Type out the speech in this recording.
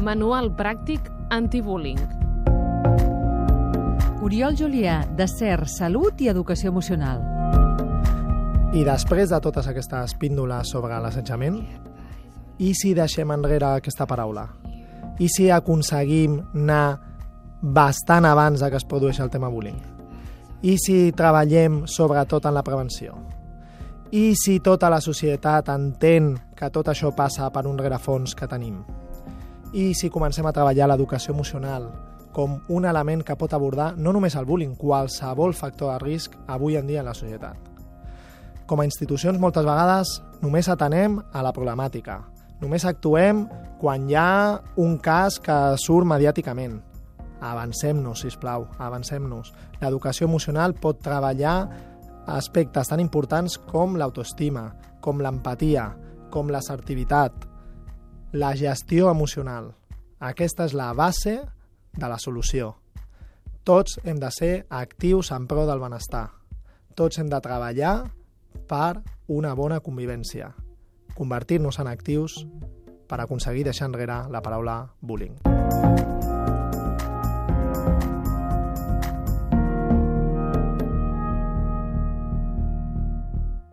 Manual pràctic antibullying. Oriol Julià, de CER, Salut i Educació Emocional. I després de totes aquestes píndoles sobre l'assetjament, i si deixem enrere aquesta paraula? I si aconseguim anar bastant abans de que es produeixi el tema bullying? I si treballem sobretot en la prevenció? I si tota la societat entén que tot això passa per un rerefons que tenim? I si comencem a treballar l'educació emocional com un element que pot abordar no només el bullying, qualsevol factor de risc avui en dia en la societat. Com a institucions, moltes vegades només atenem a la problemàtica. Només actuem quan hi ha un cas que surt mediàticament. Avancem-nos, si plau, avancem-nos. L'educació emocional pot treballar aspectes tan importants com l'autoestima, com l'empatia, com l'assertivitat, la gestió emocional. Aquesta és la base de la solució. Tots hem de ser actius en pro del benestar. Tots hem de treballar per una bona convivència. Convertir-nos en actius per aconseguir deixar enrere la paraula bullying.